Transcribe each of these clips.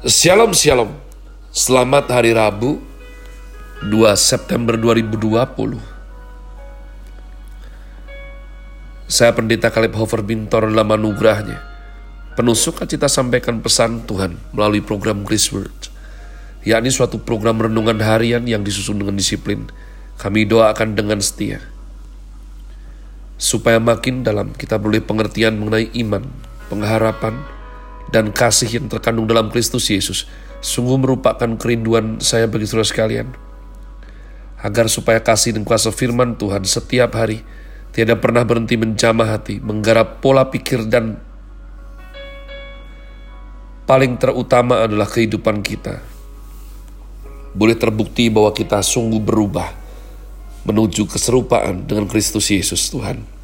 Shalom Shalom Selamat hari Rabu 2 September 2020 Saya pendeta Kaleb Hofer Bintor dalam anugerahnya. Penuh sukacita sampaikan pesan Tuhan melalui program Grace Word yakni suatu program renungan harian yang disusun dengan disiplin. Kami doakan dengan setia supaya makin dalam kita boleh pengertian mengenai iman, pengharapan, dan kasih yang terkandung dalam Kristus Yesus sungguh merupakan kerinduan saya bagi saudara sekalian. Agar supaya kasih dan kuasa firman Tuhan setiap hari tiada pernah berhenti menjamah hati, menggarap pola pikir dan paling terutama adalah kehidupan kita. Boleh terbukti bahwa kita sungguh berubah menuju keserupaan dengan Kristus Yesus Tuhan.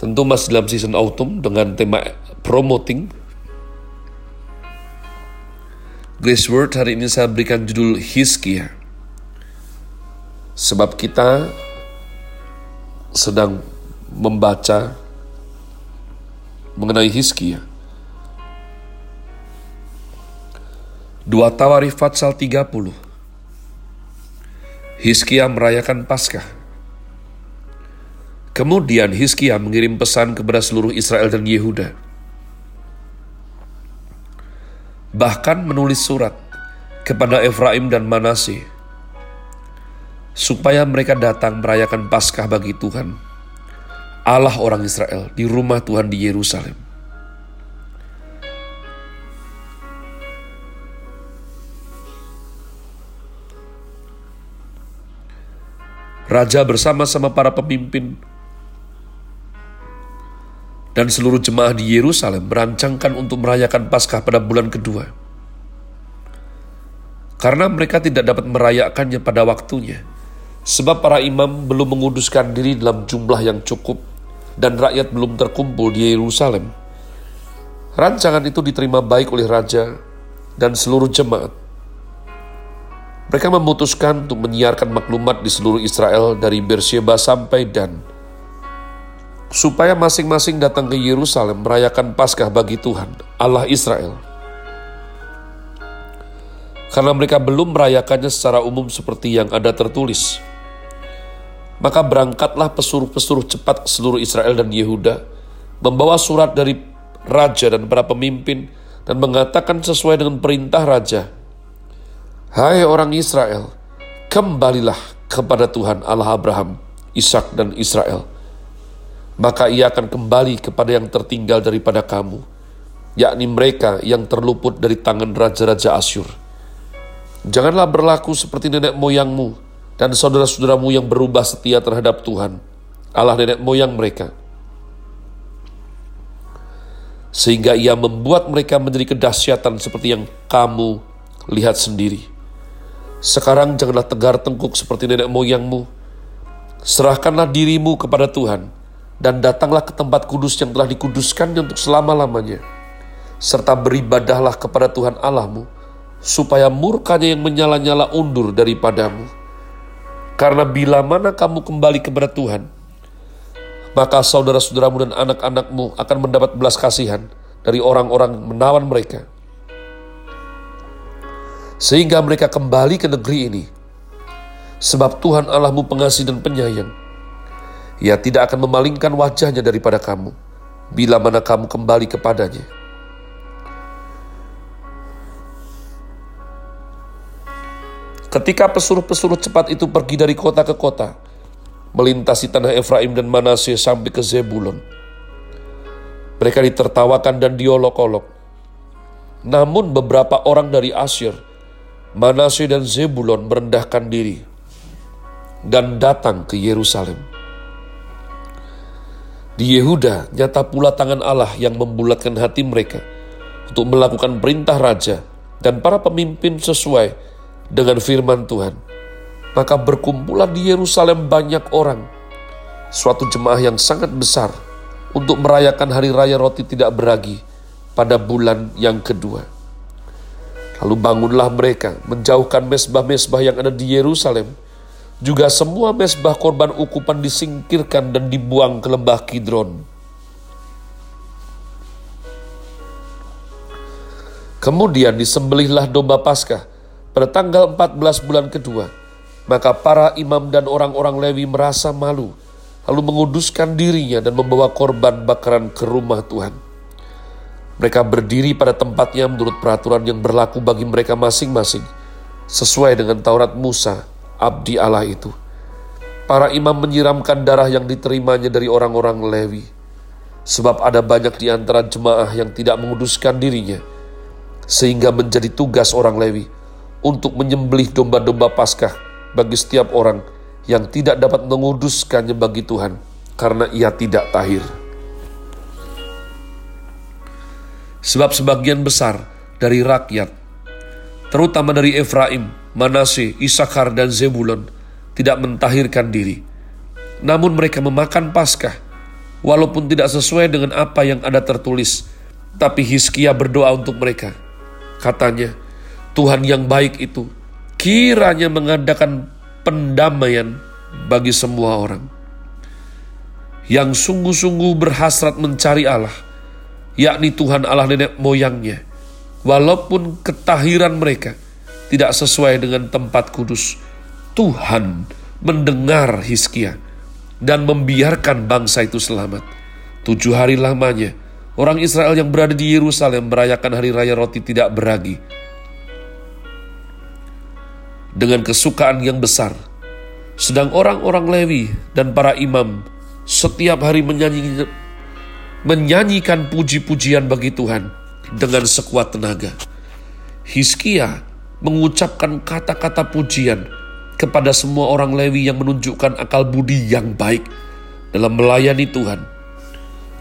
Tentu masih dalam season autumn dengan tema promoting. Grace Word hari ini saya berikan judul Hiskia. Sebab kita sedang membaca mengenai Hiskia. Dua Tawarif Fatsal 30. Hiskia merayakan Paskah. Kemudian Hizkia mengirim pesan kepada seluruh Israel dan Yehuda. Bahkan menulis surat kepada Efraim dan Manase supaya mereka datang merayakan Paskah bagi Tuhan, Allah orang Israel di rumah Tuhan di Yerusalem. Raja bersama-sama para pemimpin dan seluruh jemaah di Yerusalem merancangkan untuk merayakan Paskah pada bulan kedua. Karena mereka tidak dapat merayakannya pada waktunya, sebab para imam belum menguduskan diri dalam jumlah yang cukup dan rakyat belum terkumpul di Yerusalem. Rancangan itu diterima baik oleh raja dan seluruh jemaat. Mereka memutuskan untuk menyiarkan maklumat di seluruh Israel dari Beersheba sampai Dan supaya masing-masing datang ke Yerusalem merayakan Paskah bagi Tuhan, Allah Israel. Karena mereka belum merayakannya secara umum seperti yang ada tertulis. Maka berangkatlah pesuruh-pesuruh cepat ke seluruh Israel dan Yehuda, membawa surat dari raja dan para pemimpin, dan mengatakan sesuai dengan perintah raja, Hai orang Israel, kembalilah kepada Tuhan Allah Abraham, Ishak dan Israel, maka ia akan kembali kepada yang tertinggal daripada kamu, yakni mereka yang terluput dari tangan raja-raja Asyur. Janganlah berlaku seperti nenek moyangmu dan saudara-saudaramu yang berubah setia terhadap Tuhan, Allah nenek moyang mereka. Sehingga ia membuat mereka menjadi kedahsyatan seperti yang kamu lihat sendiri. Sekarang janganlah tegar tengkuk seperti nenek moyangmu. Serahkanlah dirimu kepada Tuhan, dan datanglah ke tempat kudus yang telah dikuduskannya untuk selama-lamanya. Serta beribadahlah kepada Tuhan Allahmu, supaya murkanya yang menyala-nyala undur daripadamu. Karena bila mana kamu kembali kepada Tuhan, maka saudara-saudaramu dan anak-anakmu akan mendapat belas kasihan dari orang-orang menawan mereka. Sehingga mereka kembali ke negeri ini. Sebab Tuhan Allahmu pengasih dan penyayang, ia tidak akan memalingkan wajahnya daripada kamu, bila mana kamu kembali kepadanya. Ketika pesuruh-pesuruh cepat itu pergi dari kota ke kota, melintasi tanah Efraim dan Manasye sampai ke Zebulon. Mereka ditertawakan dan diolok-olok. Namun beberapa orang dari Asyir, Manasye dan Zebulon merendahkan diri dan datang ke Yerusalem. Di Yehuda nyata pula tangan Allah yang membulatkan hati mereka untuk melakukan perintah raja dan para pemimpin sesuai dengan firman Tuhan. Maka berkumpulan di Yerusalem banyak orang, suatu jemaah yang sangat besar untuk merayakan hari raya roti tidak beragi pada bulan yang kedua. Lalu bangunlah mereka menjauhkan mesbah-mesbah yang ada di Yerusalem, juga semua mesbah korban ukupan disingkirkan dan dibuang ke lembah Kidron. Kemudian disembelihlah domba Paskah pada tanggal 14 bulan kedua. Maka para imam dan orang-orang Lewi merasa malu, lalu menguduskan dirinya dan membawa korban bakaran ke rumah Tuhan. Mereka berdiri pada tempatnya menurut peraturan yang berlaku bagi mereka masing-masing, sesuai dengan Taurat Musa, abdi Allah itu. Para imam menyiramkan darah yang diterimanya dari orang-orang Lewi, sebab ada banyak di antara jemaah yang tidak menguduskan dirinya, sehingga menjadi tugas orang Lewi untuk menyembelih domba-domba Paskah bagi setiap orang yang tidak dapat menguduskannya bagi Tuhan karena ia tidak tahir. Sebab sebagian besar dari rakyat, terutama dari Efraim, Manase, Isakar, dan Zebulon, tidak mentahirkan diri. Namun mereka memakan Paskah, walaupun tidak sesuai dengan apa yang ada tertulis. Tapi Hiskia berdoa untuk mereka. Katanya, Tuhan yang baik itu kiranya mengadakan pendamaian bagi semua orang yang sungguh-sungguh berhasrat mencari Allah, yakni Tuhan Allah nenek moyangnya, walaupun ketahiran mereka tidak sesuai dengan tempat kudus. Tuhan mendengar Hiskia dan membiarkan bangsa itu selamat. Tujuh hari lamanya, orang Israel yang berada di Yerusalem merayakan hari raya roti tidak beragi dengan kesukaan yang besar. Sedang orang-orang Lewi dan para imam setiap hari menyanyi, menyanyikan puji-pujian bagi Tuhan dengan sekuat tenaga. Hiskia mengucapkan kata-kata pujian kepada semua orang Lewi yang menunjukkan akal budi yang baik dalam melayani Tuhan.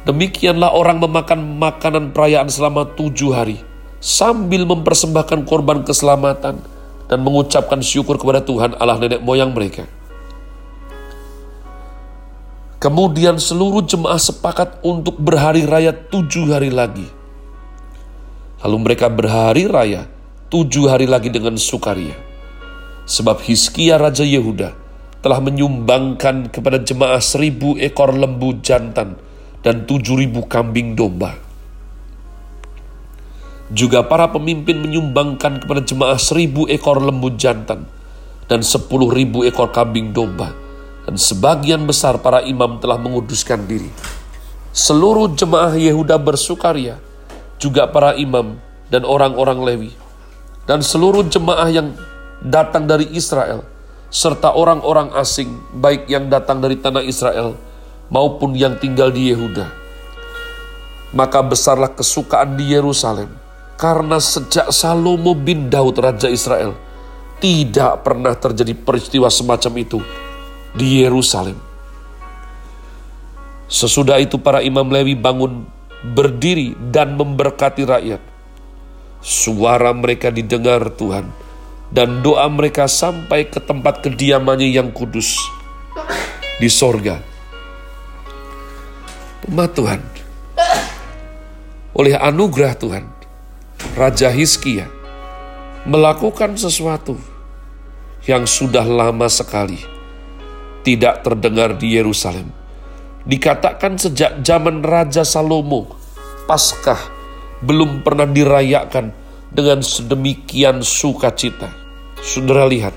Demikianlah orang memakan makanan perayaan selama tujuh hari sambil mempersembahkan korban keselamatan dan mengucapkan syukur kepada Tuhan Allah nenek moyang mereka. Kemudian seluruh jemaah sepakat untuk berhari raya tujuh hari lagi. Lalu mereka berhari raya tujuh hari lagi dengan sukaria. Sebab Hiskia Raja Yehuda telah menyumbangkan kepada jemaah seribu ekor lembu jantan dan tujuh ribu kambing domba juga para pemimpin menyumbangkan kepada jemaah seribu ekor lembu jantan dan sepuluh ribu ekor kambing domba. Dan sebagian besar para imam telah menguduskan diri. Seluruh jemaah Yehuda bersukaria, juga para imam dan orang-orang Lewi. Dan seluruh jemaah yang datang dari Israel, serta orang-orang asing, baik yang datang dari tanah Israel maupun yang tinggal di Yehuda. Maka besarlah kesukaan di Yerusalem karena sejak Salomo bin Daud Raja Israel, tidak pernah terjadi peristiwa semacam itu di Yerusalem. Sesudah itu para imam Lewi bangun berdiri dan memberkati rakyat. Suara mereka didengar Tuhan dan doa mereka sampai ke tempat kediamannya yang kudus di sorga. Umat Tuhan, oleh anugerah Tuhan, Raja Hizkia melakukan sesuatu yang sudah lama sekali tidak terdengar di Yerusalem. Dikatakan sejak zaman Raja Salomo, Paskah belum pernah dirayakan dengan sedemikian sukacita. Saudara lihat,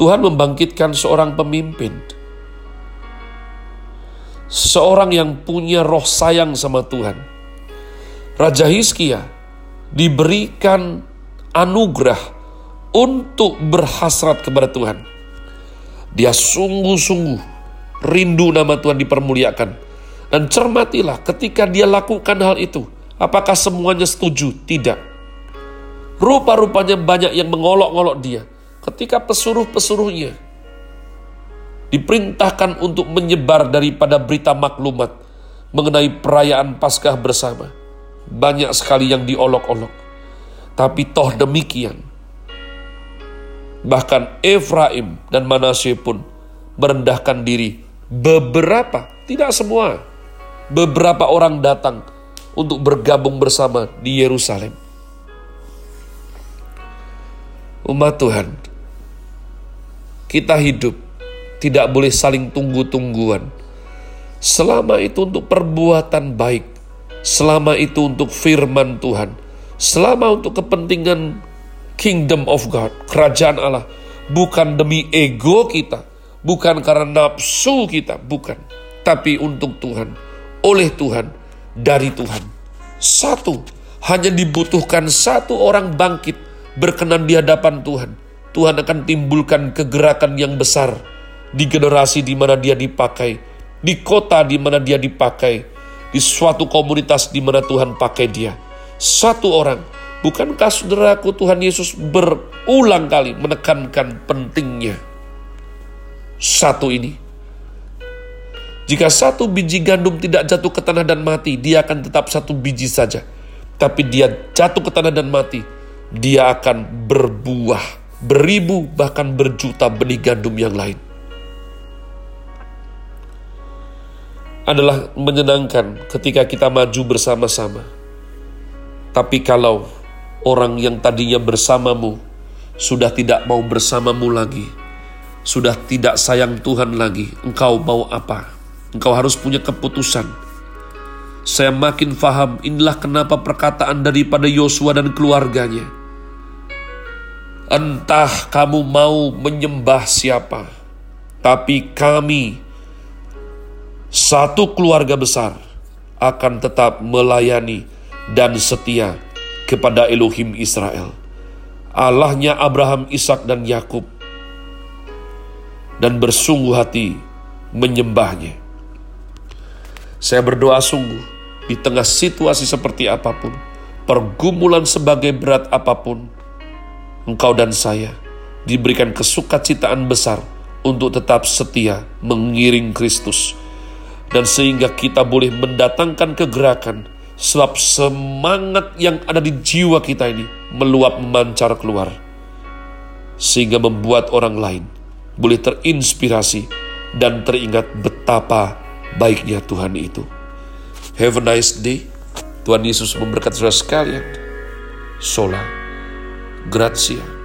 Tuhan membangkitkan seorang pemimpin seorang yang punya roh sayang sama Tuhan. Raja Hizkia diberikan anugerah untuk berhasrat kepada Tuhan. Dia sungguh-sungguh rindu nama Tuhan dipermuliakan. Dan cermatilah ketika dia lakukan hal itu. Apakah semuanya setuju? Tidak. Rupa-rupanya banyak yang mengolok-olok dia. Ketika pesuruh-pesuruhnya diperintahkan untuk menyebar daripada berita maklumat mengenai perayaan Paskah bersama banyak sekali yang diolok-olok. Tapi toh demikian. Bahkan Efraim dan Manasye pun merendahkan diri. Beberapa, tidak semua. Beberapa orang datang untuk bergabung bersama di Yerusalem. Umat Tuhan, kita hidup tidak boleh saling tunggu-tungguan. Selama itu untuk perbuatan baik, selama itu untuk firman Tuhan, selama untuk kepentingan kingdom of God, kerajaan Allah, bukan demi ego kita, bukan karena nafsu kita, bukan, tapi untuk Tuhan, oleh Tuhan, dari Tuhan. Satu, hanya dibutuhkan satu orang bangkit berkenan di hadapan Tuhan. Tuhan akan timbulkan kegerakan yang besar di generasi di mana dia dipakai, di kota di mana dia dipakai, di suatu komunitas di mana Tuhan pakai dia. Satu orang, bukankah saudaraku Tuhan Yesus berulang kali menekankan pentingnya satu ini. Jika satu biji gandum tidak jatuh ke tanah dan mati, dia akan tetap satu biji saja. Tapi dia jatuh ke tanah dan mati, dia akan berbuah, beribu bahkan berjuta benih gandum yang lain. adalah menyenangkan ketika kita maju bersama-sama. Tapi kalau orang yang tadinya bersamamu sudah tidak mau bersamamu lagi, sudah tidak sayang Tuhan lagi, engkau mau apa? Engkau harus punya keputusan. Saya makin faham inilah kenapa perkataan daripada Yosua dan keluarganya. Entah kamu mau menyembah siapa, tapi kami satu keluarga besar akan tetap melayani dan setia kepada Elohim Israel. Allahnya Abraham, Ishak dan Yakub dan bersungguh hati menyembahnya. Saya berdoa sungguh di tengah situasi seperti apa pun, pergumulan sebagai berat apa pun, engkau dan saya diberikan kesukacitaan besar untuk tetap setia mengiring Kristus. Dan sehingga kita boleh mendatangkan kegerakan sebab semangat yang ada di jiwa kita ini meluap memancar keluar. Sehingga membuat orang lain boleh terinspirasi dan teringat betapa baiknya Tuhan itu. Have a nice day. Tuhan Yesus memberkati saudara sekalian. Sola. Grazie.